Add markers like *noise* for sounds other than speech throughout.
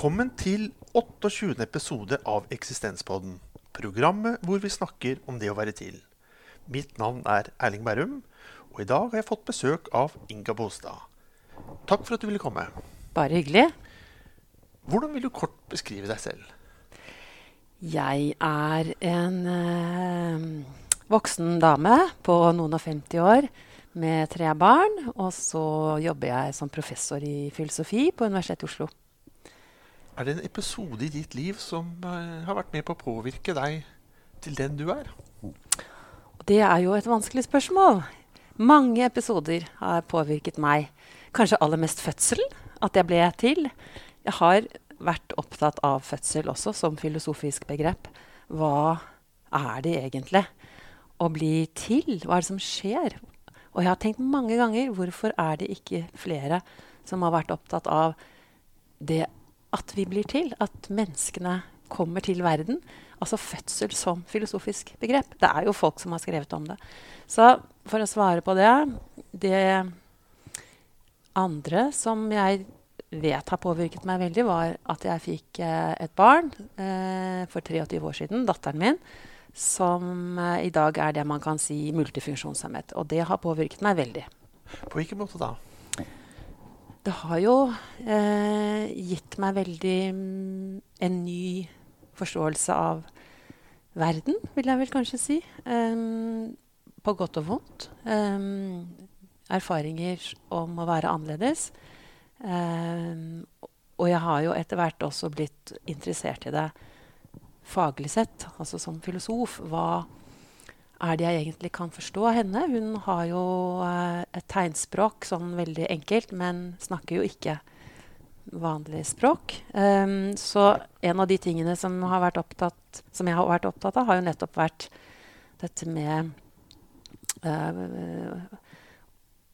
Velkommen til 28. episode av Eksistenspodden. Programmet hvor vi snakker om det å være til. Mitt navn er Erling Bærum, og i dag har jeg fått besøk av Inga Bostad. Takk for at du ville komme. Bare hyggelig. Hvordan vil du kort beskrive deg selv? Jeg er en øh, voksen dame på noen og 50 år med tre barn. Og så jobber jeg som professor i filosofi på Universitetet i Oslo. Er det en episode i ditt liv som eh, har vært med på å påvirke deg til den du er? Det er jo et vanskelig spørsmål. Mange episoder har påvirket meg. Kanskje aller mest fødselen. At jeg ble til. Jeg har vært opptatt av fødsel også som filosofisk begrep. Hva er det egentlig å bli til? Hva er det som skjer? Og jeg har tenkt mange ganger hvorfor er det ikke flere som har vært opptatt av det at vi blir til? At menneskene kommer til verden. Altså fødsel som filosofisk begrep. Det er jo folk som har skrevet om det. Så for å svare på det Det andre som jeg vet har påvirket meg veldig, var at jeg fikk eh, et barn eh, for 23 år siden, datteren min, som eh, i dag er det man kan si multifunksjonshemmet. Og det har påvirket meg veldig. På hvilken måte da? Det har jo eh, gitt meg veldig mm, en ny forståelse av verden, vil jeg vel kanskje si. Um, på godt og vondt. Um, erfaringer om å være annerledes. Um, og jeg har jo etter hvert også blitt interessert i det faglig sett, altså som filosof. Hva er det jeg egentlig kan forstå av henne? Hun har jo uh, et tegnspråk sånn veldig enkelt, men snakker jo ikke vanlig språk. Um, så en av de tingene som, opptatt, som, jeg har vært opptatt av, har jo nettopp vært dette med uh,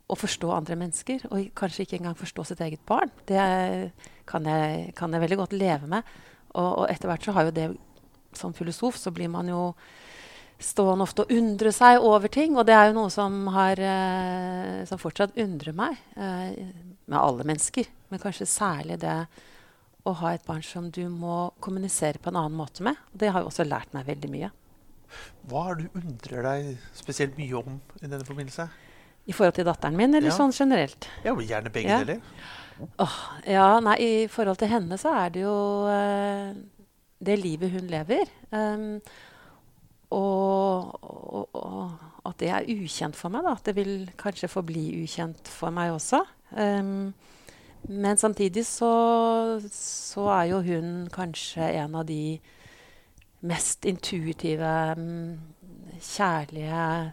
å forstå andre mennesker, og kanskje ikke engang forstå sitt eget barn. Det kan jeg, kan jeg veldig godt leve med. Og, og, etter hvert så har jo det Som filosof så blir man jo stående ofte og undre seg over ting. Og det er jo noe som, har, eh, som fortsatt undrer meg. Eh, med alle mennesker. Men kanskje særlig det å ha et barn som du må kommunisere på en annen måte med. Og det har jo også lært meg veldig mye. Hva er du undrer deg spesielt mye om i denne forbindelse? I forhold til datteren min, eller Ja. sånn generelt? Ja, gjerne begge Ja. deler. Oh, ja, nei, I forhold til henne så er det jo eh, det livet hun lever. Um, og, og, og at det er ukjent for meg. da, At det vil kanskje forbli ukjent for meg også. Um, men samtidig så, så er jo hun kanskje en av de mest intuitive, mm, kjærlige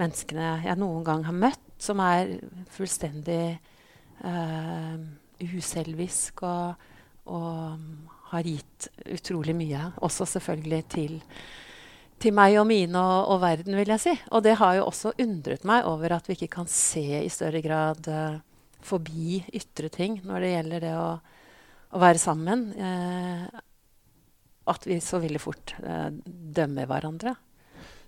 menneskene jeg noen gang har møtt. Som er fullstendig uh, uselvisk og, og har gitt utrolig mye. Også selvfølgelig til, til meg og mine og, og, verden, vil jeg si. Og det har jo også undret meg over at vi ikke kan se i større grad uh, forbi ytre ting når det gjelder det å, å være sammen. Uh, at vi så veldig fort dømmer hverandre.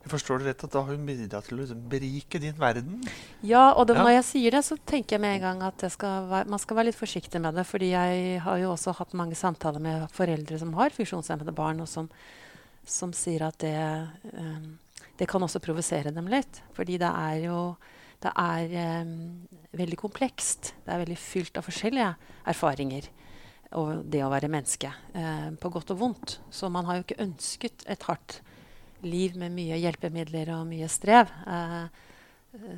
Jeg forstår det rett at Da har hun bidratt til å liksom berike din verden? Ja, og det, Ja. når jeg sier det, så tenker jeg med en gang at skal være, man skal være litt forsiktig med det. fordi jeg har jo også hatt mange samtaler med foreldre som har funksjonshemmede barn, og som, som sier at det, um, det kan også provosere dem litt. Fordi det er jo det er um, veldig komplekst. Det er veldig fylt av forskjellige erfaringer. Og det å være menneske. Uh, på godt og vondt. Så man har jo ikke ønsket et hardt liv med mye hjelpemidler og mye strev. Uh,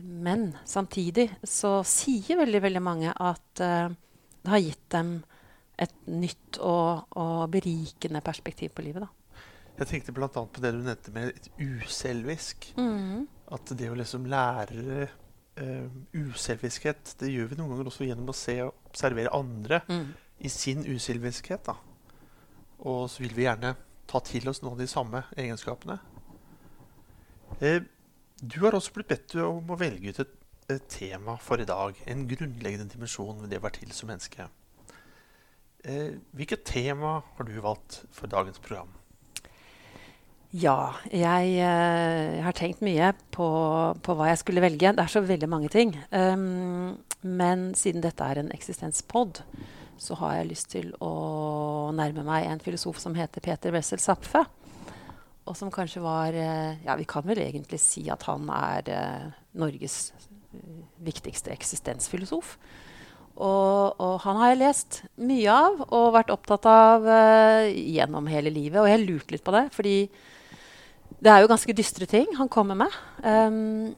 men samtidig så sier veldig, veldig mange at uh, det har gitt dem et nytt og, og berikende perspektiv på livet. Da. Jeg tenkte bl.a. på det du nevnte med et uselvisk. Mm. At det å liksom lære uh, uselviskhet, det gjør vi noen ganger også gjennom å se og observere andre Mm. i sin uselviskhet. da. Og så vil vi gjerne ta til oss noen av de samme egenskapene. Uh, du har også blitt bedt om å velge ut et, et tema for i dag. En grunnleggende dimensjon ved det å være til som menneske. Eh, hvilket tema har du valgt for dagens program? Ja, jeg eh, har tenkt mye på, på hva jeg skulle velge. Det er så veldig mange ting. Um, men siden dette er en eksistenspod, så har jeg lyst til å nærme meg en filosof som heter Peter Wessel Zapfe. Og som kanskje var eh, Ja, vi kan vel egentlig si at han er uh, Norges viktigste eksistensfilosof. Og, og, han har jeg lest mye av og vært opptatt av uh, gjennom hele livet. Og jeg lurte litt på det, fordi det er jo ganske dystre ting han kommer med. Um,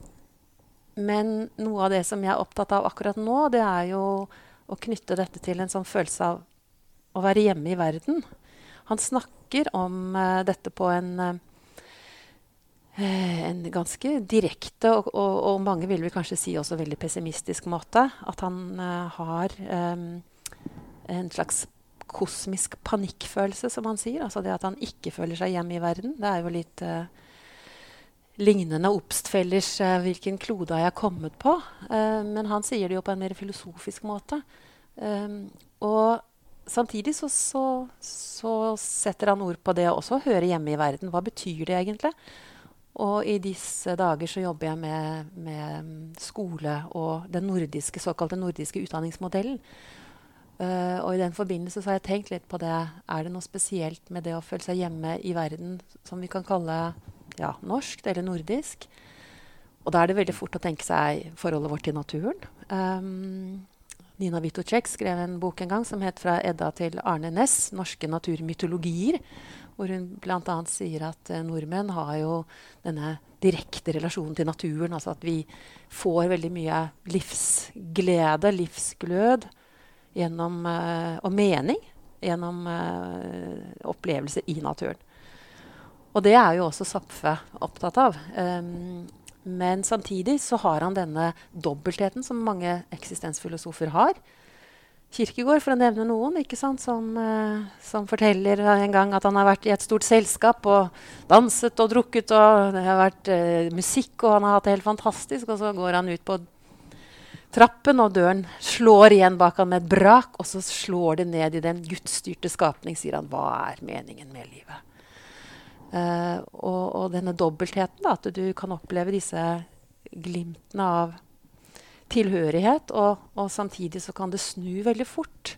men noe av det som jeg er opptatt av akkurat nå, det er jo å knytte dette til en sånn følelse av å være hjemme i verden. Han snakker om uh, dette på en uh, en ganske direkte og, og, og, mange vil vi kanskje si også veldig pessimistisk måte. At han uh, har um, en slags kosmisk panikkfølelse, som han sier. Altså det at han ikke føler seg hjemme i verden. Det er jo litt uh, lignende Obstfellers uh, 'Hvilken klode har jeg kommet på?' men han sier det jo på en mer filosofisk måte. Um, og samtidig så, så, så, setter han ord på det å også høre hjemme i verden. Hva betyr det egentlig? Og i disse dager så jobber jeg med, med skole og den nordiske, såkalte nordiske utdanningsmodellen. Uh, og i den forbindelse har jeg tenkt litt på det. Er det noe spesielt med det å føle seg hjemme i verden som vi kan kalle ja, norsk eller nordisk? Og da er det veldig fort å tenke seg forholdet vårt til naturen. Um, Nina Vitocek skrev en bok en gang som het 'Fra Edda til Arne Næss norske naturmytologier'. Hvor hun bl.a. sier at uh, nordmenn har jo denne direkte relasjonen til naturen. Altså at vi får veldig mye livsglede, livsglød, gjennom, uh, og mening gjennom uh, opplevelser i naturen. Og det er jo også Zapfe opptatt av. Um, men samtidig så har han denne dobbeltheten som mange eksistensfilosofer har. Kirkegård, for å nevne noen, som, uh, som, forteller en gang at han har vært i et stort selskap og danset og drukket, og det har vært uh, musikk, og han har hatt det helt fantastisk. Og så går han ut på trappen, og døren slår igjen bak han med et brak, og så slår det ned i den gudsstyrte skapning, sier han. Hva er meningen med livet? Uh, og, og, denne dobbeltheten, da, at du kan oppleve disse glimtene av tilhørighet, og, og, samtidig så kan det snu veldig fort.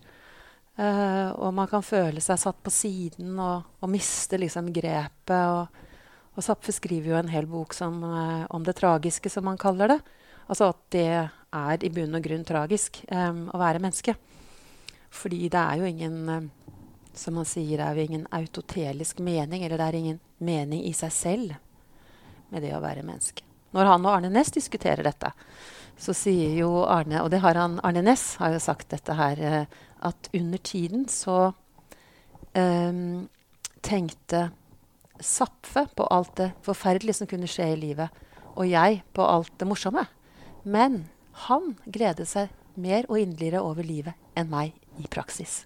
Uh, og man kan føle seg satt på siden og, og miste liksom grepet. Og, og Zapfe skriver jo en hel bok som, uh, om det tragiske, som man kaller det. Altså at det er i bunn og grunn tragisk um, å være menneske. Fordi det er jo ingen um, Som man sier, er jo ingen autotelisk mening, eller det er ingen mening i seg selv med det å være menneske. Når han og Arne Næss diskuterer dette, så sier jo Arne, og det har han, Arne Næss har jo sagt dette her, eh, at under tiden så um, tenkte Zapfe på alt det forferdelige som kunne skje i livet, og jeg på alt det morsomme. Men han gledet seg mer og inderligere over livet enn meg i praksis.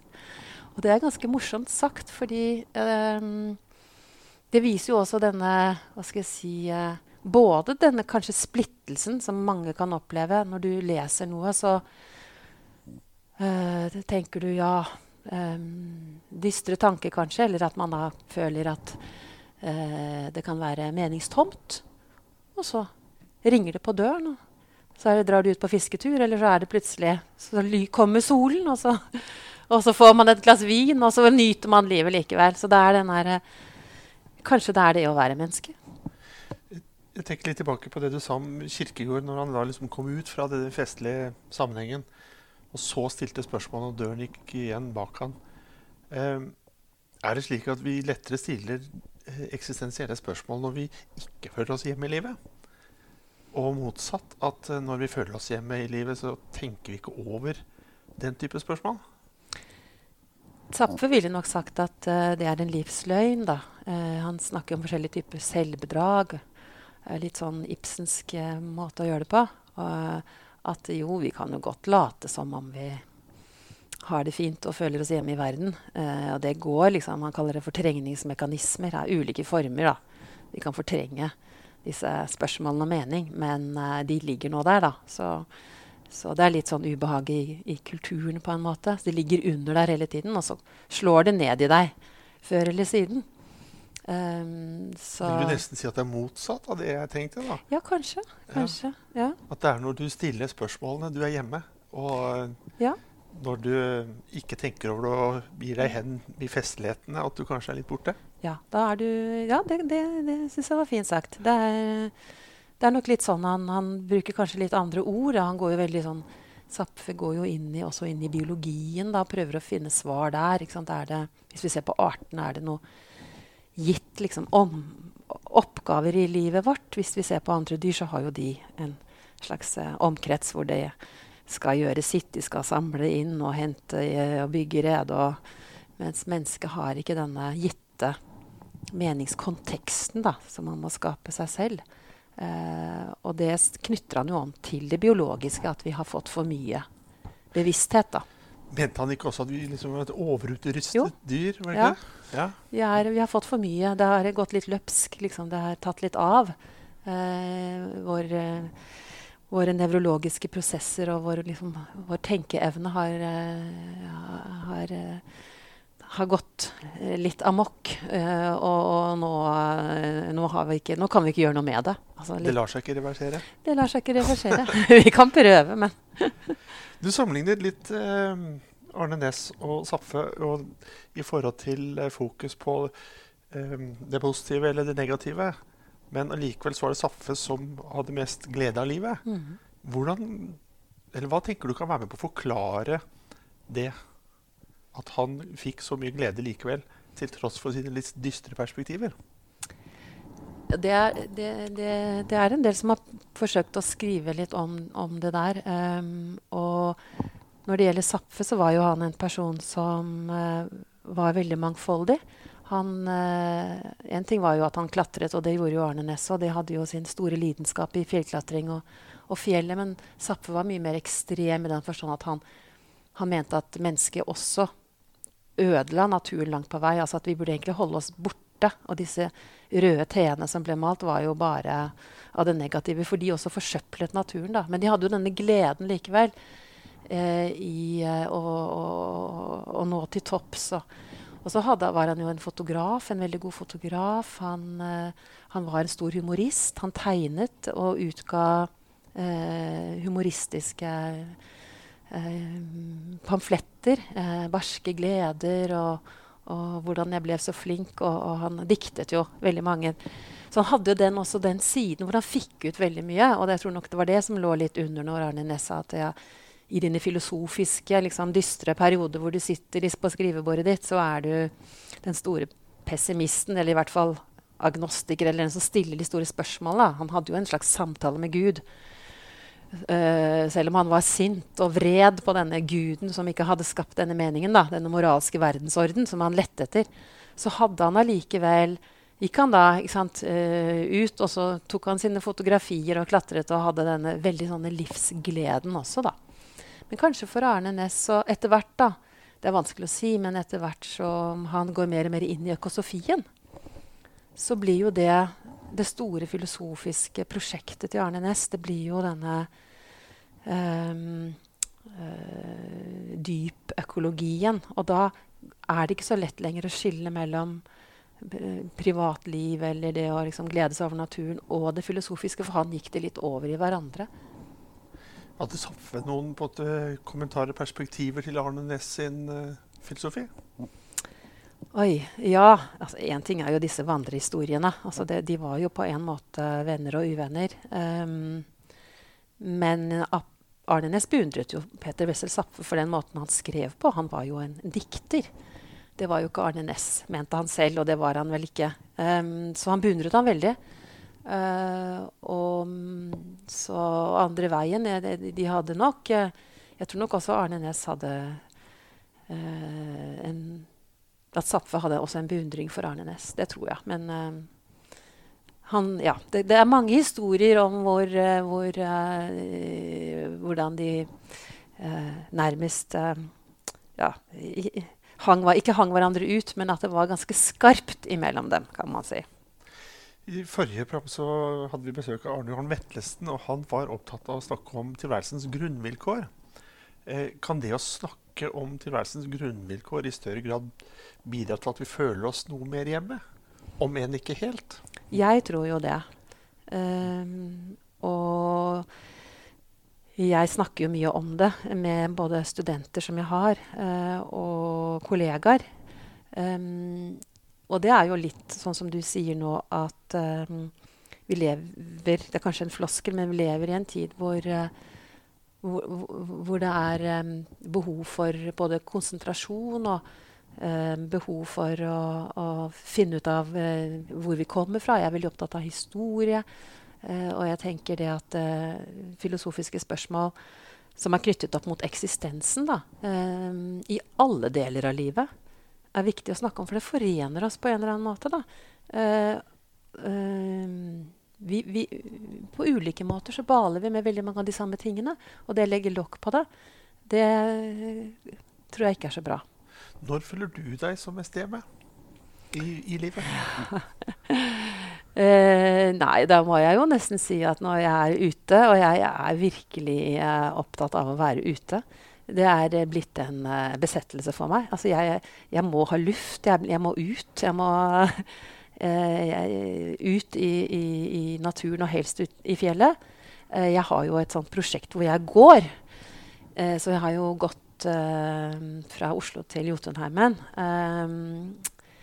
Og det er ganske morsomt sagt, fordi eh, det viser jo også denne hva skal jeg si, eh, både denne kanskje splittelsen som mange kan oppleve når du leser noe, så eh, tenker du ja um, Dystre tanker, kanskje, eller at man da føler at uh, det kan være meningstomt. Og så ringer det på døren, og så det, drar du ut på fisketur, eller så er det plutselig Så kommer solen, og så, og så får man et glass vin, og så nyter man livet likevel. Så det er den her Kanskje det er det å være menneske jeg tenker litt tilbake på det du sa om Kirkegård, når han da liksom kom ut fra den festlige sammenhengen, og så stilte spørsmål, og døren gikk igjen bak han. Eh, er det slik at vi lettere stiller eh, eksistensielle spørsmål når vi ikke føler oss hjemme i livet? Og motsatt, at eh, når vi føler oss hjemme i livet, så tenker vi ikke over den type spørsmål? Zapfe ville nok sagt at uh, det er en livsløgn. da. Uh, han snakker om forskjellige typer selvbedrag litt sånn Ibsensk måte å gjøre det på. At jo, vi kan jo godt late som om vi har det fint og føler oss hjemme i verden. Uh, og det går, liksom. Man kaller det fortrengningsmekanismer. Er ulike former. da. Vi kan fortrenge disse spørsmålene og mening, men uh, de ligger nå der, da. Så, så, det er litt sånn ubehag i, i, kulturen på en måte. Så de ligger under der hele tiden, og så slår det ned i deg før eller siden. Um, så Vil du nesten si at det er motsatt av det jeg tenkte? da? Ja, kanskje. kanskje ja. At det er når du stiller spørsmålene, du er hjemme. Og ja. når du ikke tenker over det og gir deg hen i festlighetene, at du kanskje er litt borte? Ja, du Ja, det, det, det syns jeg var fint sagt. Det er, det er nok litt sånn han, han, bruker kanskje litt andre ord. Han går jo veldig sånn Zapfe går jo inn i, også inn i biologien da, prøver å finne svar der. Det, hvis vi ser på artene, er det noe gitt liksom, om, oppgaver i livet vårt? Hvis vi ser på andre dyr, så har jo de en slags eh, omkrets hvor de skal gjøre sitt. De skal samle inn og hente eh, og bygge rede. mens mennesket har ikke denne gitte meningskonteksten da, som man må skape seg selv. Eh, og det knytter han jo om til det biologiske, at vi har fått for mye bevissthet. da. Mente han ikke også at vi liksom var et overutrustet dyr? var det ja. ja. Vi, er, vi, har fått for mye. Det har gått litt løpsk. Liksom. Det har tatt litt av. Eh, vår, eh, våre nevrologiske prosesser og vår, liksom, vår tenkeevne har, uh, har, uh, har, gått litt amok. Uh, og, og nå, nå, ikke, nå, kan vi ikke gjøre noe med det. Altså, det lar seg ikke reversere? Det lar seg ikke reversere. *laughs* vi kan prøve, men *laughs* Du sammenligner litt Arne Næss og Zapfe i forhold til fokus på det positive eller det negative. Men allikevel så var det Saffe som hadde mest glede av livet. Mm. Hvordan, eller Hva tenker du kan være med på å forklare det? At han fikk så mye glede likevel, til tross for sine litt dystre perspektiver? Det er, det, det, det er, en del som har forsøkt å skrive litt om, om det der. Um, og når det gjelder Zapfe, så var jo han en person som uh, var veldig mangfoldig. Han, uh, en ting var jo at han klatret, og det gjorde jo Arne Næss. Og det hadde jo sin store lidenskap i fjellklatring og, og fjellet. Men Zapfe var mye mer ekstrem i den forstand at han, han, mente at mennesket også ødela naturen langt på vei. Altså at vi burde egentlig holde oss borte. Og disse røde T-ene som ble malt, var jo bare av det negative. For de også forsøplet naturen, da. Men de hadde jo denne gleden likevel. Eh, i eh, å, nå til topps. Og, så hadde, var han jo en fotograf, en veldig god fotograf. Han, eh, han var en stor humorist. Han tegnet og utga eh, humoristiske pamfletter. barske gleder og, og, hvordan jeg ble så flink. Og, og, han diktet jo veldig mange. Så han hadde den, også den siden hvor han fikk ut veldig mye. Og jeg tror nok det var det som lå litt under når Arne Næss sa at jeg i dine filosofiske, liksom, dystre perioder hvor du sitter på skrivebordet ditt, så er du den store pessimisten, eller i hvert fall agnostiker, eller den som stiller de store spørsmålene. Han hadde jo en slags samtale med Gud. Uh, selv om han var sint og vred på denne guden som ikke hadde skapt denne meningen, da, denne moralske verdensorden som han lette etter, så hadde han allikevel gikk han da sant, uh, ut, og så tok han sine fotografier og klatret og hadde denne veldig sånne livsgleden også, da. Men kanskje for Arne Næss så etter hvert, da Det er vanskelig å si, men etter hvert som han går mer og mer inn i økosofien, så blir jo det det store filosofiske prosjektet til Arne Næss, det blir jo denne um, uh, dypøkologien. Og da er det ikke så lett lenger å skille mellom privatliv eller det å liksom glede seg over naturen og det filosofiske, for han gikk det litt over i hverandre. Hadde Saffe noen på et, uh, kommentarer perspektiver til Arne Næss sin uh, filosofi? Oi, ja. Altså, ting er jo disse vandrehistoriene. Altså, de var jo på en måte venner og uvenner. Um, men Arne Næss beundret jo Peter Wessel Zapfe for den måten han skrev på. Han var jo en, dikter. Det var jo ikke Arne Næss, mente han selv, og det var han vel ikke. Um, så han beundret han veldig. Uh, og så andre veien de, de hadde nok uh, Jeg tror nok også Arne Næss hadde uh, en At Zapfe hadde også en beundring for Arne Næss. Det tror jeg. Men han Ja. Det, det, er mange historier om hvor, hvor hvordan de nærmest ja, hang, ikke hang hverandre ut, men at det var ganske skarpt imellom dem, kan man si. I forrige program så hadde vi besøk av Arne Johan Vetlesen, og han var opptatt av å snakke om tilværelsens grunnvilkår. Eh, kan det å snakke om tilværelsens grunnvilkår i større grad bidra til at vi føler oss noe mer hjemme? Om enn ikke helt? Jeg tror jo det. Um, og jeg snakker jo mye om det med både studenter som jeg har, uh, og kollegaer. Um, og det er jo litt sånn som du sier nå, at um, vi lever Det er kanskje en floskel, men vi lever i en tid hvor, uh, hvor, hvor, det er um, behov for både konsentrasjon og um, behov for å, å, finne ut av uh, hvor vi kommer fra. Jeg er veldig opptatt av historie. og jeg tenker det at filosofiske spørsmål som er knyttet opp mot eksistensen da, i alle deler av livet, er viktig å snakke om, for det forener oss på en eller annen måte. da. Uh, uh, vi, vi, på ulike måter så baler vi med veldig mange av de samme tingene. Og det å legge lokk på det, det tror jeg ikke er så bra. Når føler du deg som med i, i livet? uh, *laughs* nei, da må jeg jo nesten si at når jeg er ute, og jeg er virkelig opptatt av å være ute, det er uh, blitt en uh, besettelse for meg. Altså, jeg, jeg, må ha luft. Jeg, jeg må ut. Jeg må uh, *laughs* ut i, i, i, naturen, og helst ut i fjellet. Uh, jeg har jo et sånt prosjekt hvor jeg går. så jeg har jo gått fra Oslo til Jotunheimen.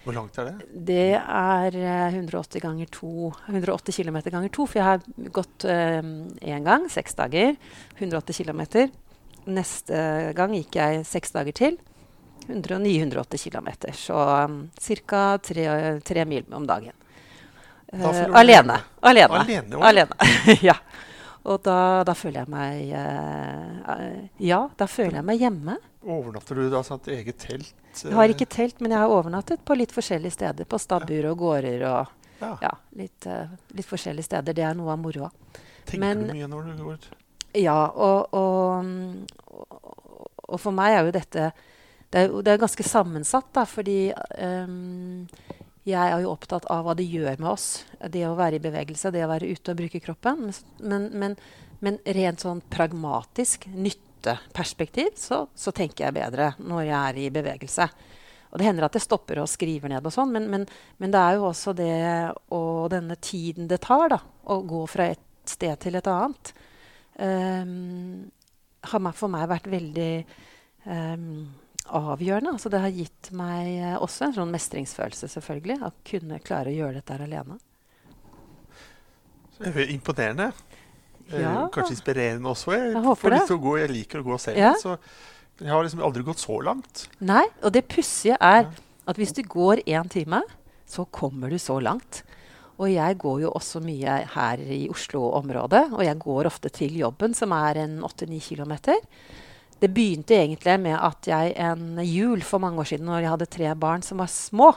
hvor langt er det? Det er 180 ganger 2 180 km ganger 2. For jeg har gått én gang, seks dager. 180 km. Neste gang gikk jeg seks dager til. 109-180 km. Så um, ca. Tre, tre, mil om dagen. Uh, alene. Alene. Alene, alene. *laughs* ja. Og da, da, føler jeg meg uh, Ja, da føler jeg meg hjemme. Overnatter du da sånn eget telt? Uh, jeg har ikke telt, men jeg har overnattet på litt forskjellige steder. På stabbur og gårder og ja. Ja, litt, litt, forskjellige steder. Det er noe av moroa. Tenker men, du mye når du går ut? Ja, og, og, og, for meg er jo dette Det er, det er ganske sammensatt, da, fordi um, jeg er jo opptatt av hva det gjør med oss. Det å være i bevegelse, det å være ute og bruke kroppen. Men, men, men rent sånn pragmatisk nytteperspektiv så, så, tenker jeg bedre når jeg er i bevegelse. Og det hender at jeg stopper og skriver ned og sånn, men, men, det er jo også det og denne tiden det tar da, å gå fra et sted til et annet um, har for meg vært veldig um, avgjørende. Altså det har gitt meg uh, også en sånn mestringsfølelse, selvfølgelig. Å kunne klare å gjøre dette her alene. Det er imponerende. Eh, ja. kanskje inspirerende også. Jeg, jeg det. Gå, jeg liker å gå selv. Ja. Så jeg har liksom aldri gått så langt. Nei, og det pussige er at hvis du går én time, så kommer du så langt. Og jeg går jo også mye her i Oslo-området. Og jeg går ofte til jobben, som er en 8-9 km. Det begynte egentlig med at jeg en jul for mange år siden, når jeg hadde tre barn som var små,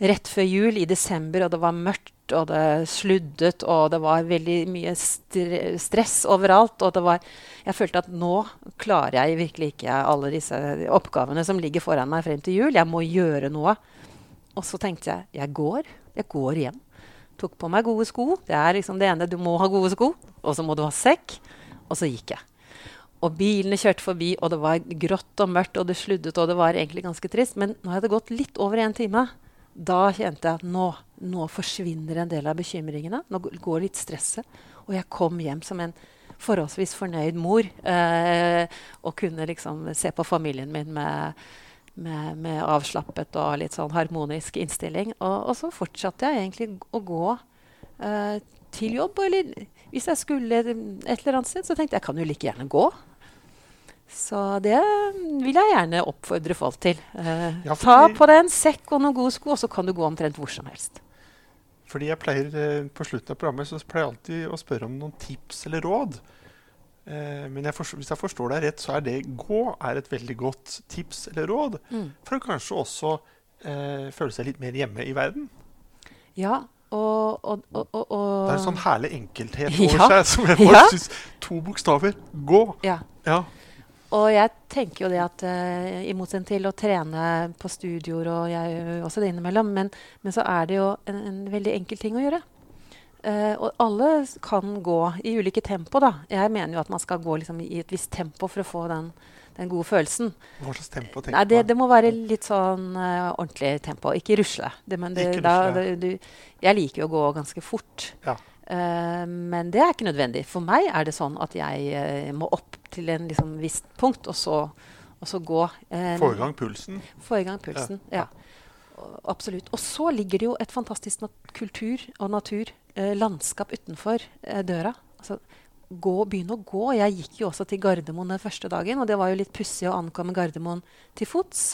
rett før jul i desember, og det var mørkt, og det sluddet, og det var veldig mye stress overalt. Og det var Jeg følte at nå klarer jeg virkelig ikke alle disse oppgavene som ligger foran meg frem til jul. Jeg må gjøre noe. Og så tenkte jeg jeg går. Jeg går hjem. Tok på meg gode sko. Det er liksom det ene. Du må ha gode sko. Og så må du ha sekk. Og så gikk jeg. Og bilene kjørte forbi, og det var grått og mørkt, og det sluddet, og det var egentlig ganske trist. Men nå hadde det gått litt over én time. Da kjente jeg at nå, nå forsvinner en del av bekymringene. Nå går litt stresset. Og jeg kom hjem som en forholdsvis fornøyd mor. Eh, og kunne liksom se på familien min med med, med, avslappet og litt sånn harmonisk innstilling. Og, og så fortsatte jeg egentlig å gå eh, til jobb. Eller hvis jeg skulle et eller annet sted, så tenkte jeg jeg kan jo like gjerne gå. Så det vil jeg gjerne oppfordre folk til. Eh, ja, ta på deg en sekk og noen gode sko, og så kan du gå omtrent hvor som helst. Fordi jeg pleier eh, På slutten av programmet så pleier jeg alltid å spørre om noen tips eller råd. Eh, men jeg forstår, hvis jeg forstår deg rett, så er det gå er et veldig godt tips eller råd mm. for å kanskje også eh, føle seg litt mer hjemme i verden. Ja, og, og, og, og, Det er en sånn herlig enkelthet over ja. seg som jeg bare ja. syns To bokstaver. Gå. Ja. ja. Og jeg tenker jo det at uh, i motsetning til å trene på studioer, og jeg gjør også det innimellom, men, men så er det jo en, en veldig enkel ting å gjøre. Uh, og alle kan gå i ulike tempo. da. Jeg mener jo at man skal gå liksom, i et visst tempo for å få den, den gode følelsen. Hva slags tempo tenker du det, det, må være litt sånn uh, ordentlig tempo. Ikke rusle. Det, det, Ikke rusle. Da, du, jeg liker jo å gå ganske fort. Ja. Eh, men det er ikke nødvendig. For meg er det sånn at jeg eh, må opp til en liksom, visst punkt, og så, og så gå. Eh, få i gang pulsen? Få i gang pulsen, ja. ja. Absolutt. Og så ligger det jo et fantastisk kultur og natur, eh, landskap utenfor eh, døra. Altså, gå, begynne å gå. Jeg gikk jo også til Gardermoen den første dagen, og det var jo litt pussig å ankomme Gardermoen til fots.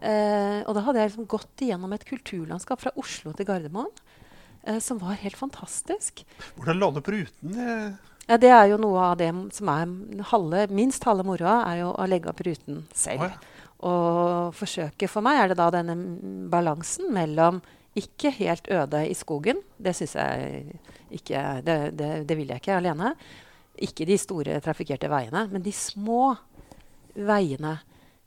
Eh, og da hadde jeg liksom gått igjennom et kulturlandskap fra Oslo til Gardermoen som var helt fantastisk. Hvordan la du på ruten? Ja, det er jo noe av det som er halve, minst halve moroa, er jo å legge opp ruten selv. Oh, ja. Og forsøket For meg er det da denne balansen mellom ikke helt øde i skogen. Det syns jeg ikke det, det, det, vil jeg ikke alene. Ikke de store trafikkerte veiene, men de små veiene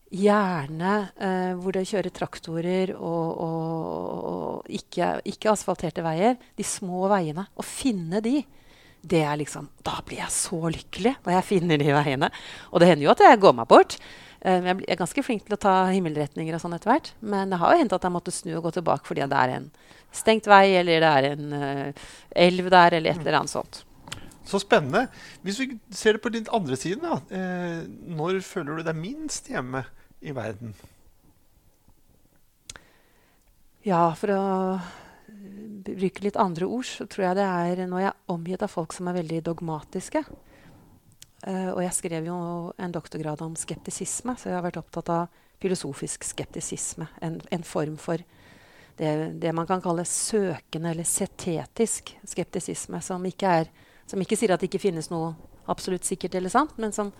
Gjerne eh, hvor det kjører traktorer og, og, og ikke, ikke, asfalterte veier. De små veiene. Å finne de, det er liksom Da blir jeg så lykkelig når jeg finner de veiene. Og det hender jo at jeg går meg bort. Eh, jeg er ganske flink til å ta himmelretninger og sånn etter hvert. Men det har jo hendt at jeg måtte snu og gå tilbake fordi det er en stengt vei, eller det er en uh, elv der, eller et eller annet sånt. Så spennende. Hvis vi ser det på den andre siden, da. Eh, når føler du deg minst hjemme i verden? Ja, for å bruke litt andre ord, så tror jeg det er jeg er omgitt av folk som er veldig dogmatiske. Uh, og jeg skrev jo en doktorgrad om skeptisisme, så jeg har vært opptatt av filosofisk skeptisisme. En, en form for det, det, man kan kalle søkende eller setetisk skeptisisme, som ikke, er, som ikke sier at det ikke finnes noe absolutt sikkert eller sant, men som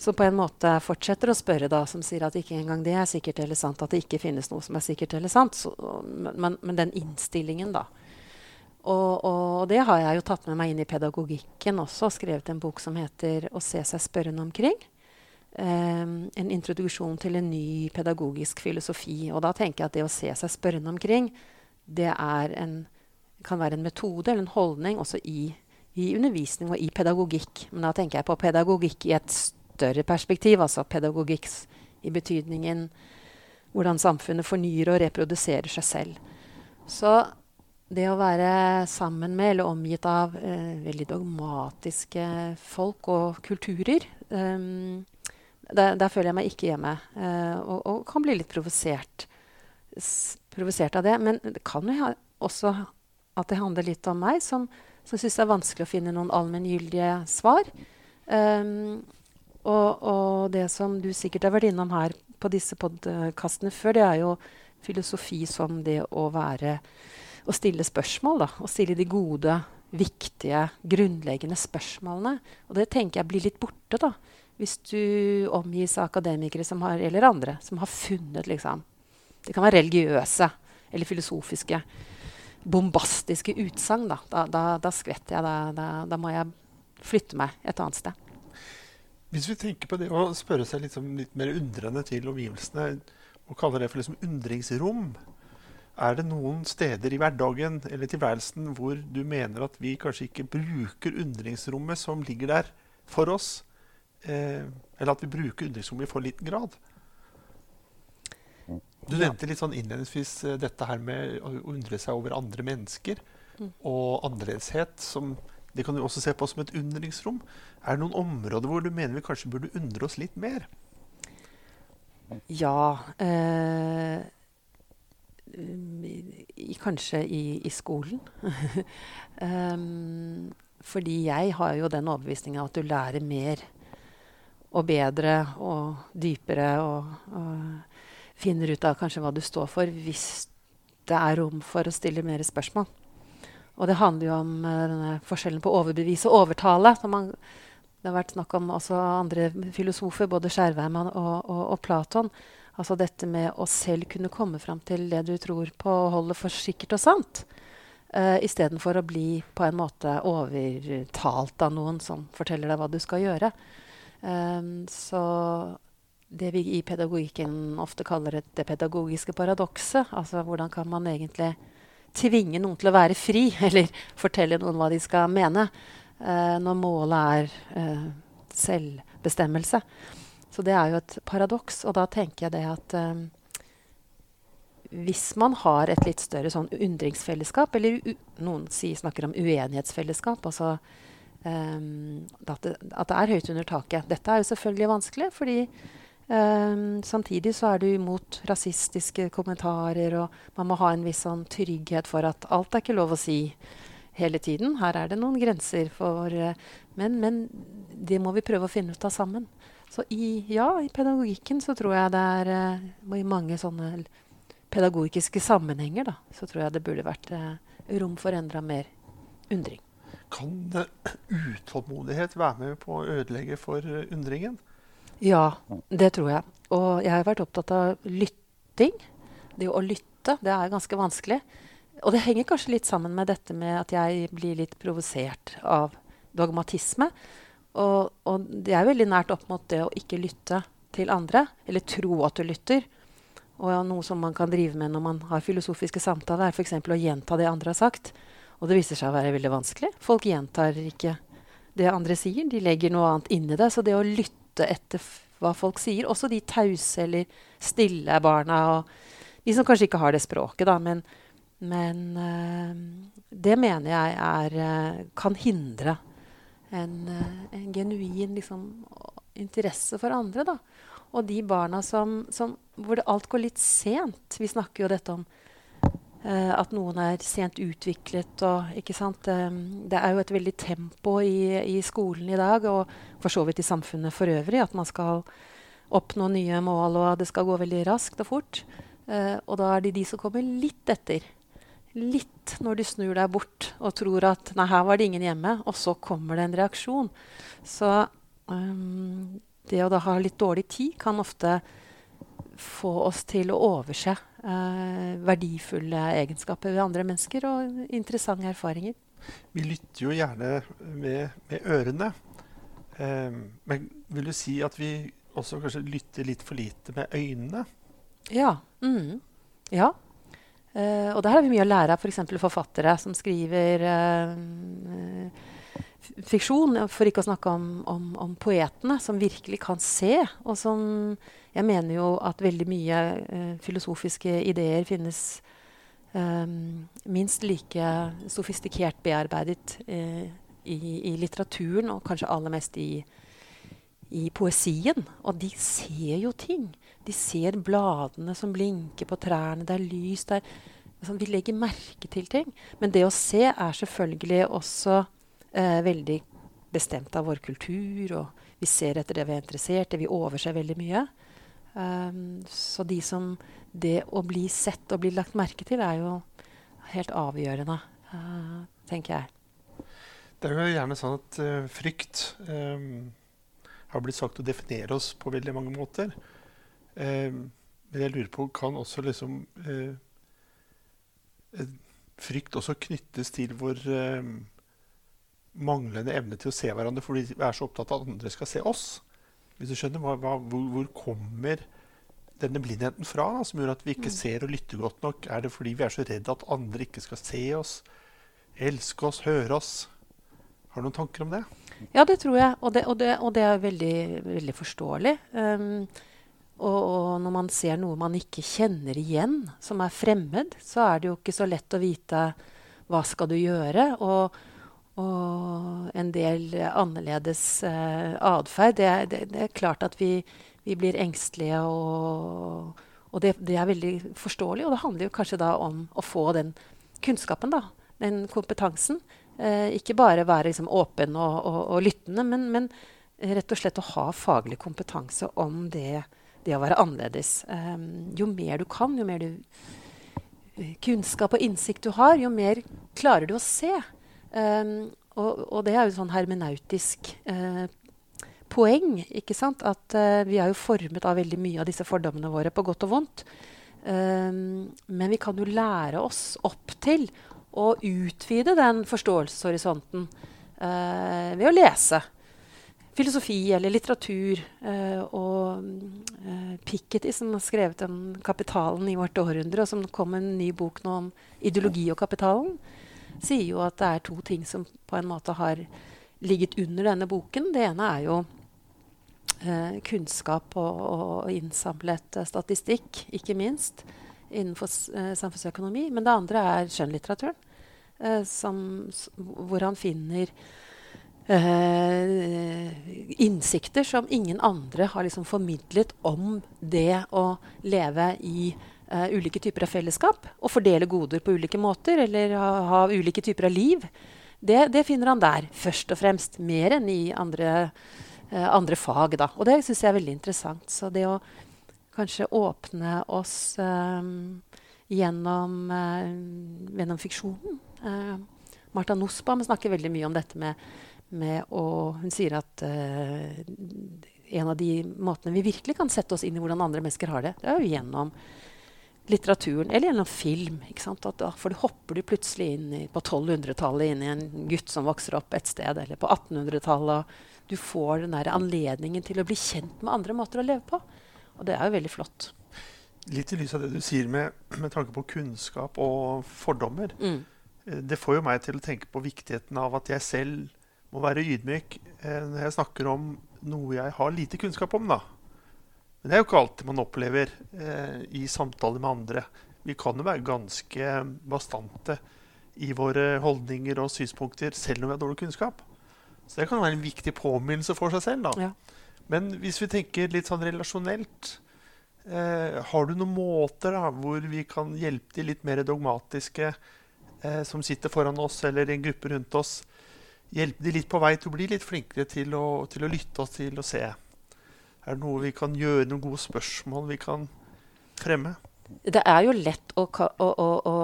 som på en måte fortsetter å spørre, da, som sier at ikke engang det er sikkert eller sant, at det ikke finnes noe som er sikkert eller sant. Så, men, men, den innstillingen, da. Og, og, det har jeg jo tatt med meg inn i pedagogikken også. Skrevet en bok som heter 'Å se seg spørrende omkring'. Um, en introduksjon til en ny pedagogisk filosofi. Og da tenker jeg at det å se seg spørrende omkring, det en, kan være en metode eller en holdning også i, i undervisning og i pedagogikk. Men da tenker jeg på pedagogikk i et større perspektiv, altså pedagogikk i betydningen hvordan samfunnet fornyer og reproduserer seg selv. Så det å være sammen med eller omgitt av eh, veldig dogmatiske folk og kulturer um, der, der, føler jeg meg ikke hjemme, eh, og, og, kan bli litt provosert, provosert av det. Men det kan jo også at det handler litt om meg, som, som syns det er vanskelig å finne noen allmenngyldige svar. Um, og, og, det som du sikkert har vært innom her på disse podkastene før, det er jo filosofi som det å være Å stille spørsmål, da. Å stille de gode, viktige, grunnleggende spørsmålene. Og det tenker jeg blir litt borte, da. Hvis du omgis av akademikere som har, eller andre som har funnet liksom Det kan være religiøse eller filosofiske, bombastiske utsagn. Da. Da, da, da skvetter jeg. Da, da må jeg flytte meg et annet sted. Hvis vi tenker på det å spørre seg litt, litt mer undrende til omgivelsene, og kaller det for liksom undringsrom, er det noen steder i hverdagen eller tilværelsen hvor du mener at vi kanskje ikke bruker undringsrommet som ligger der for oss? Eh, eller at vi bruker undringsrommet i for liten grad? Du nevnte litt sånn innledningsvis eh, dette her med å undre seg over andre mennesker mm. og annerledeshet som det kan du også se på som et undringsrom. Er det noen områder hvor du mener vi kanskje burde undre oss litt mer? Ja eh, i, Kanskje i, i skolen. *laughs* um, fordi jeg har jo den overbevisninga at du lærer mer og bedre og dypere og, og finner ut av kanskje hva du står for, hvis det er rom for å stille mer spørsmål. Og det handler jo om uh, denne forskjellen på overbevise og overtale. Man, det har vært snakk om også andre filosofer, både Skjervheim og, og, og, Platon. Altså dette med å selv kunne komme fram til det du tror på og holde for sikkert og sant. Uh, Istedenfor å bli på en måte overtalt av noen som forteller deg hva du skal gjøre. Um, så det vi i pedagogikken ofte kaller det pedagogiske paradokset, altså hvordan kan man egentlig tvinge noen til å være fri, *laughs* eller fortelle noen hva de skal mene, uh, når målet er uh, selvbestemmelse. Så det er jo et paradoks. Og da tenker jeg det at um, hvis man har et litt større sånn undringsfellesskap, eller noen sier, snakker om uenighetsfellesskap, altså um, at, det, at, det, er høyt under taket. Dette er jo selvfølgelig vanskelig, fordi um, samtidig så er du imot rasistiske kommentarer, og man må ha en viss sånn trygghet for at alt er ikke lov å si hele tiden. Her er det noen grenser for uh, men, men, det må vi prøve å finne ut av sammen. Så i, ja, i pedagogikken så tror jeg det er uh, i mange sånne pedagogiske sammenhenger, da, så tror jeg det burde vært uh, rom for enda mer undring. Kan utålmodighet være med på å ødelegge for undringen? Ja, det tror jeg. Og jeg har vært opptatt av lytting. Det å lytte, det er ganske vanskelig. Og det henger kanskje litt sammen med dette med at jeg blir litt provosert av dogmatisme. Og, og, det er veldig nært opp mot det å ikke lytte til andre, eller tro at du lytter. Og noe som man kan drive med når man har filosofiske samtaler, er f.eks. å gjenta det andre har sagt. Og det viser seg å være veldig vanskelig. Folk gjentar ikke det andre sier. De legger noe annet inni det. Så det å lytte etter hva folk sier, også de tause eller stille barna, og de som kanskje ikke har det språket, da, men, men øh, det mener jeg er, øh, kan hindre en, eh, en genuin liksom, interesse for andre. Da. Og de barna som, som, hvor alt går litt sent Vi snakker jo dette om at noen er sent utviklet. Og, ikke sant? Um, det er jo et veldig tempo i, i, skolen i dag, og for så vidt i samfunnet for øvrig, at man skal oppnå nye mål, og det skal gå veldig raskt og fort. Uh, og da er det de som kommer litt etter litt når du snur deg bort og tror at 'nei, her var det ingen hjemme', og så kommer det en reaksjon. Så um, det å da ha litt dårlig tid kan ofte få oss til å overse verdifulle egenskaper ved andre mennesker og interessante erfaringer. Vi lytter jo gjerne med, med ørene. Um, men vil du si at vi også kanskje lytter litt for lite med øynene? Ja. Mm. Ja, Uh, og der har vi mye å lære av f.eks. For forfattere som skriver uh, fiksjon. For ikke å snakke om, om, om, poetene, som virkelig kan se. Og som Jeg mener jo at veldig mye uh, filosofiske ideer finnes minst like sofistikert bearbeidet i, i, litteraturen, og kanskje aller mest i, i poesien. Og de ser jo ting. De ser bladene som blinker på trærne. Det er lys der. Sånn, vi legger merke til ting. Men det å se er selvfølgelig også eh, veldig bestemt av vår kultur. Og vi ser etter det vi er interessert i. Vi overser veldig mye. Um, så de som Det å bli sett og bli lagt merke til er jo helt avgjørende, uh, tenker jeg. Det er jo gjerne sånn at uh, frykt um, har blitt sagt å definere oss på veldig mange måter. Eh, men jeg lurer på, kan også liksom uh, Frykt også knyttes til vår eh, manglende evne til å se hverandre fordi vi er så opptatt av at andre skal se oss? Hvis du skjønner, hva, hva, hvor, hvor, kommer denne blindheten fra, da, som gjør at vi ikke mm. ser og lytter godt nok? Er det fordi vi er så redd at andre ikke skal se oss, elske oss, høre oss? Har du noen tanker om det? Ja, det tror jeg. Og det, og det, og det er veldig, veldig forståelig. Um, og, og, når man ser noe man ikke kjenner igjen, som er fremmed, så er det jo ikke så lett å vite hva skal du gjøre. Og, og en del annerledes eh, atferd. Det, det, det, er klart at vi, vi blir engstelige, og, og det, det, er veldig forståelig. Og det handler jo kanskje da om å få den kunnskapen, da. Den kompetansen. Eh, ikke bare være liksom, åpen og, og lyttende, men, men, rett og slett å ha faglig kompetanse om det å være annerledes. Eh, jo mer du kan, jo mer du, uh, kunnskap og innsikt du har, jo mer klarer du å se. Um, og, og, det er jo sånn hermenautisk uh, poeng. ikke sant? At uh, vi er jo formet av veldig mye av disse fordommene våre, på godt og vondt. Um, men vi kan jo lære oss opp til å utvide den forståelseshorisonten ved å lese filosofi eller litteratur. Uh, og uh, Piketty, som har skrevet om kapitalen i vårt århundre, og som kom med en ny bok nå om ideologi og kapitalen, sier jo at det er to ting som på en måte har ligget under denne boken. Det ene er jo eh, kunnskap og, og innsamlet statistikk, ikke minst. innenfor eh, samfunnsøkonomi. Men det andre er skjønnlitteraturen, eh, som, hvor han finner innsikter som ingen andre har liksom formidlet om det å leve i ulike typer av fellesskap. Og fordele goder på ulike måter, eller ha, ha ulike typer av liv. Det, det, finner han der, først og fremst. Mer enn i andre, andre fag. Da. Og det syns jeg er veldig interessant. Så det å kanskje åpne oss eh, gjennom, eh, gjennom, fiksjonen. Uh, Martha Nussbaum snakker veldig mye om dette med, med å Hun sier at uh, en av de måtene vi virkelig kan sette oss inn i hvordan andre mennesker har det, det er jo gjennom litteraturen eller gjennom film. At, for du hopper du plutselig inn i, på 1200-tallet inn i en gutt som vokser opp et sted, eller på 1800-tallet. Du får den der anledningen til å bli kjent med andre måter å leve på. Og det er jo veldig flott. Litt i lys av det du sier med, med tanke på kunnskap og fordommer. Mm. Eh, det får jo meg til å tenke på viktigheten av at jeg selv må være ydmyk eh, når jeg snakker om noe jeg har lite kunnskap om. da. Men det er jo ikke alltid man opplever eh, i samtaler med andre. Vi kan jo være ganske bastante i våre holdninger og synspunkter selv om vi har dårlig kunnskap. Så det kan være en viktig påminnelse for seg selv. da. Ja. Men hvis vi tenker litt sånn relasjonelt eh, Har du noen måter da, hvor vi kan hjelpe de litt mer dogmatiske eh, som sitter foran oss, eller i en gruppe rundt oss? Hjelpe de litt på vei til å bli litt flinkere til å, til å lytte oss til å se? Er det noe vi kan gjøre, noen gode spørsmål vi kan fremme? Det er jo lett å, å, å,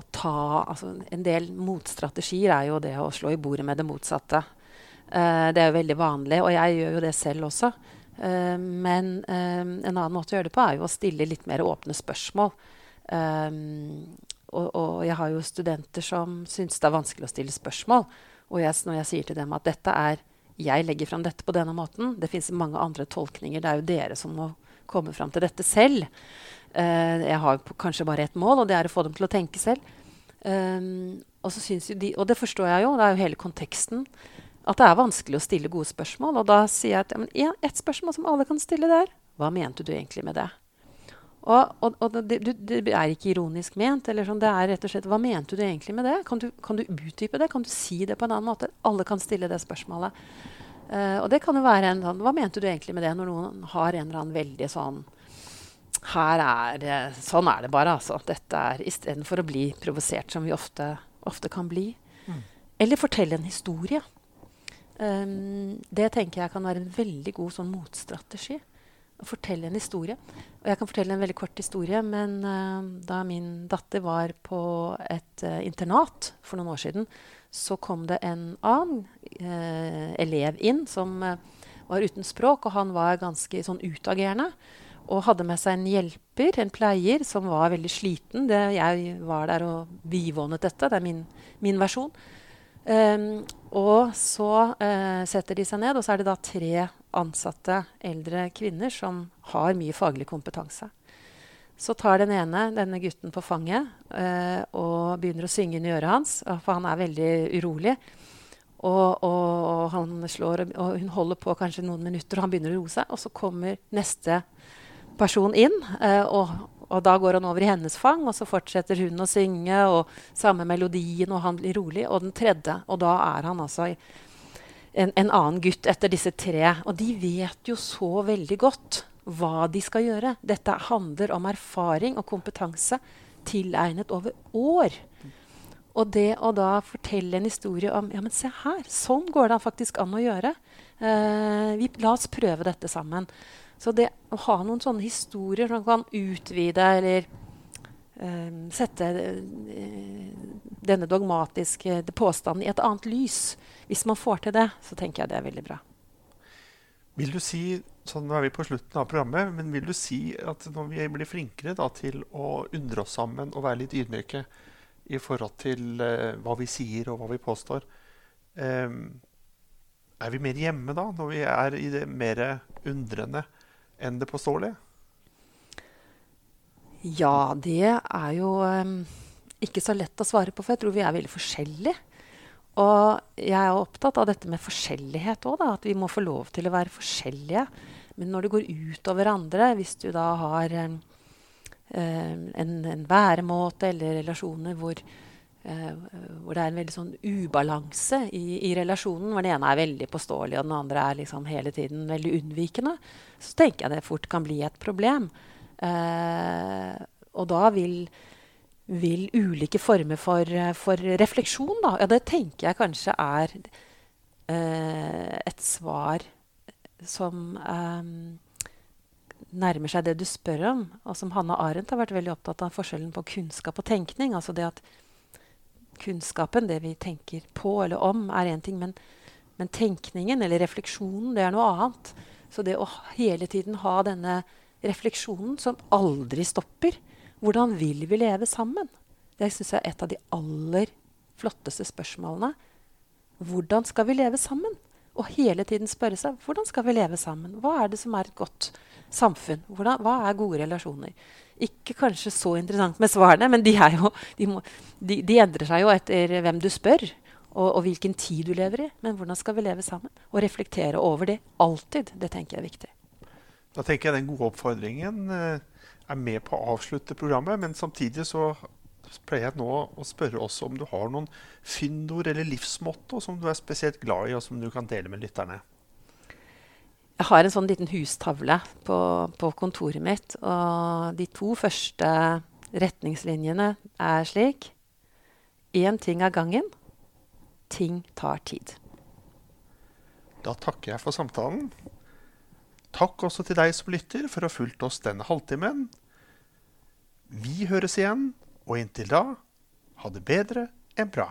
å ta altså En del motstrategier er jo det å slå i bordet med det motsatte. Uh, det er jo veldig vanlig, og jeg gjør jo det selv også. Uh, men uh, en annen måte å gjøre det på er jo å stille litt mer åpne spørsmål. Og, og, jeg har jo studenter som syns det er vanskelig å stille spørsmål. Og jeg, når jeg sier til dem at dette er jeg legger fram dette på denne måten. Det fins mange andre tolkninger. Det er jo dere som må komme fram til dette selv. jeg har kanskje bare ett mål, og det er å få dem til å tenke selv. og, de, og det forstår jeg jo. Det er jo hele konteksten at det er vanskelig å stille gode spørsmål. Og da sier jeg at ja, ett spørsmål som alle kan stille, der Hva mente du egentlig med det? Og, og, og det, det, er ikke ironisk ment. eller sånn, Det er rett og slett Hva mente du egentlig med det? Kan du, kan du utdype det? Kan du si det på en annen måte? Alle kan stille det spørsmålet. Uh, og det kan jo være en sånn Hva mente du egentlig med det, når noen har en eller annen veldig sånn her er det, Sånn er det bare, altså. Dette er Istedenfor å bli provosert, som vi ofte, ofte kan bli. Mm. Eller fortelle en historie. Um, det tenker jeg kan være en veldig god sånn motstrategi. Å fortelle en historie. Og jeg kan fortelle en veldig kort historie. Men uh, da min datter var på et uh, internat for noen år siden, så kom det en annen uh, elev inn som var uten språk, og han var ganske sånn utagerende. Og hadde med seg en hjelper, en pleier, som var veldig sliten. Det, jeg var der og bivånet dette. Det er min, min versjon. Um, og så setter de seg ned, og så er det da tre ansatte eldre kvinner som har mye faglig kompetanse. Så tar den ene denne gutten på fanget eh, og begynner å synge inn i øret hans, for han er veldig urolig. Og, og, og, slår, og hun holder på kanskje noen minutter, og han begynner å roe seg. Og så kommer neste person inn eh, og da går han over i hennes fang, og så fortsetter hun å synge. og Samme melodien, og han blir rolig. Og den tredje, og da er han altså en, en, annen gutt etter disse tre. Og de vet jo så veldig godt hva de skal gjøre. Dette handler om erfaring og kompetanse tilegnet over år. Og det å da fortelle en historie om Ja, men se her, sånn går det faktisk an å gjøre. Eh, vi, la oss prøve dette sammen. Så det å ha noen sånne historier som kan utvide eller eh, sette eh, denne dogmatiske påstanden i et annet lys Hvis man får til det, så tenker jeg det er veldig bra. Vil du si, sånn Nå er vi på slutten av programmet, men vil du si at når vi blir flinkere da, til å undre oss sammen og være litt ydmyke i forhold til uh, hva vi sier og hva vi påstår um, Er vi mer hjemme da, når vi er i det mer undrende? enn det påståelige? Ja, det er jo um, ikke så lett å svare på, for jeg tror vi er veldig forskjellige. Og jeg er opptatt av dette med forskjellighet òg, at vi må få lov til å være forskjellige. Men når det går ut over andre, hvis du da har um, en, en, væremåte eller relasjoner hvor, eh, hvor det er en veldig sånn ubalanse i, i, relasjonen, hvor den ene er veldig påståelig og den andre er liksom hele tiden veldig unnvikende, så tenker jeg det fort kan bli et problem. Eh, og da vil, vil ulike former for, for refleksjon, da, ja, det tenker jeg kanskje er eh, et svar som eh, nærmer seg det du spør om, og som Hanna Arendt har vært veldig opptatt av forskjellen på kunnskap og tenkning. Altså det at kunnskapen, det vi tenker på eller om, er én ting, men, men, tenkningen eller refleksjonen, det er noe annet. Så det å hele tiden ha denne refleksjonen som aldri stopper Hvordan vil vi leve sammen? Det syns jeg er et av de aller flotteste spørsmålene. Hvordan skal vi leve sammen? Og hele tiden spørre seg hvordan skal vi leve sammen. Hva er det som er et godt samfunn? Hvordan, hva er gode relasjoner? Ikke kanskje så interessant med svarene, men de, jo, de, må, de, de endrer seg jo etter hvem du spør. Og, og, hvilken tid du lever i. Men hvordan skal vi leve sammen? Og reflektere over det alltid. Det tenker jeg er viktig. Da tenker jeg den gode oppfordringen eh, er med på å avslutte programmet. Men samtidig så pleier jeg nå å spørre også om du har noen fyndord eller livsmotto som du er spesielt glad i, og som du kan dele med lytterne. Jeg har en sånn liten hustavle på, på kontoret mitt. Og de to første retningslinjene er slik Én ting av gangen. Ting tar tid. Da takker jeg for samtalen. Takk også til deg som lytter for å ha fulgt oss denne halvtimen. Vi høres igjen og inntil da, ha det bedre enn bra.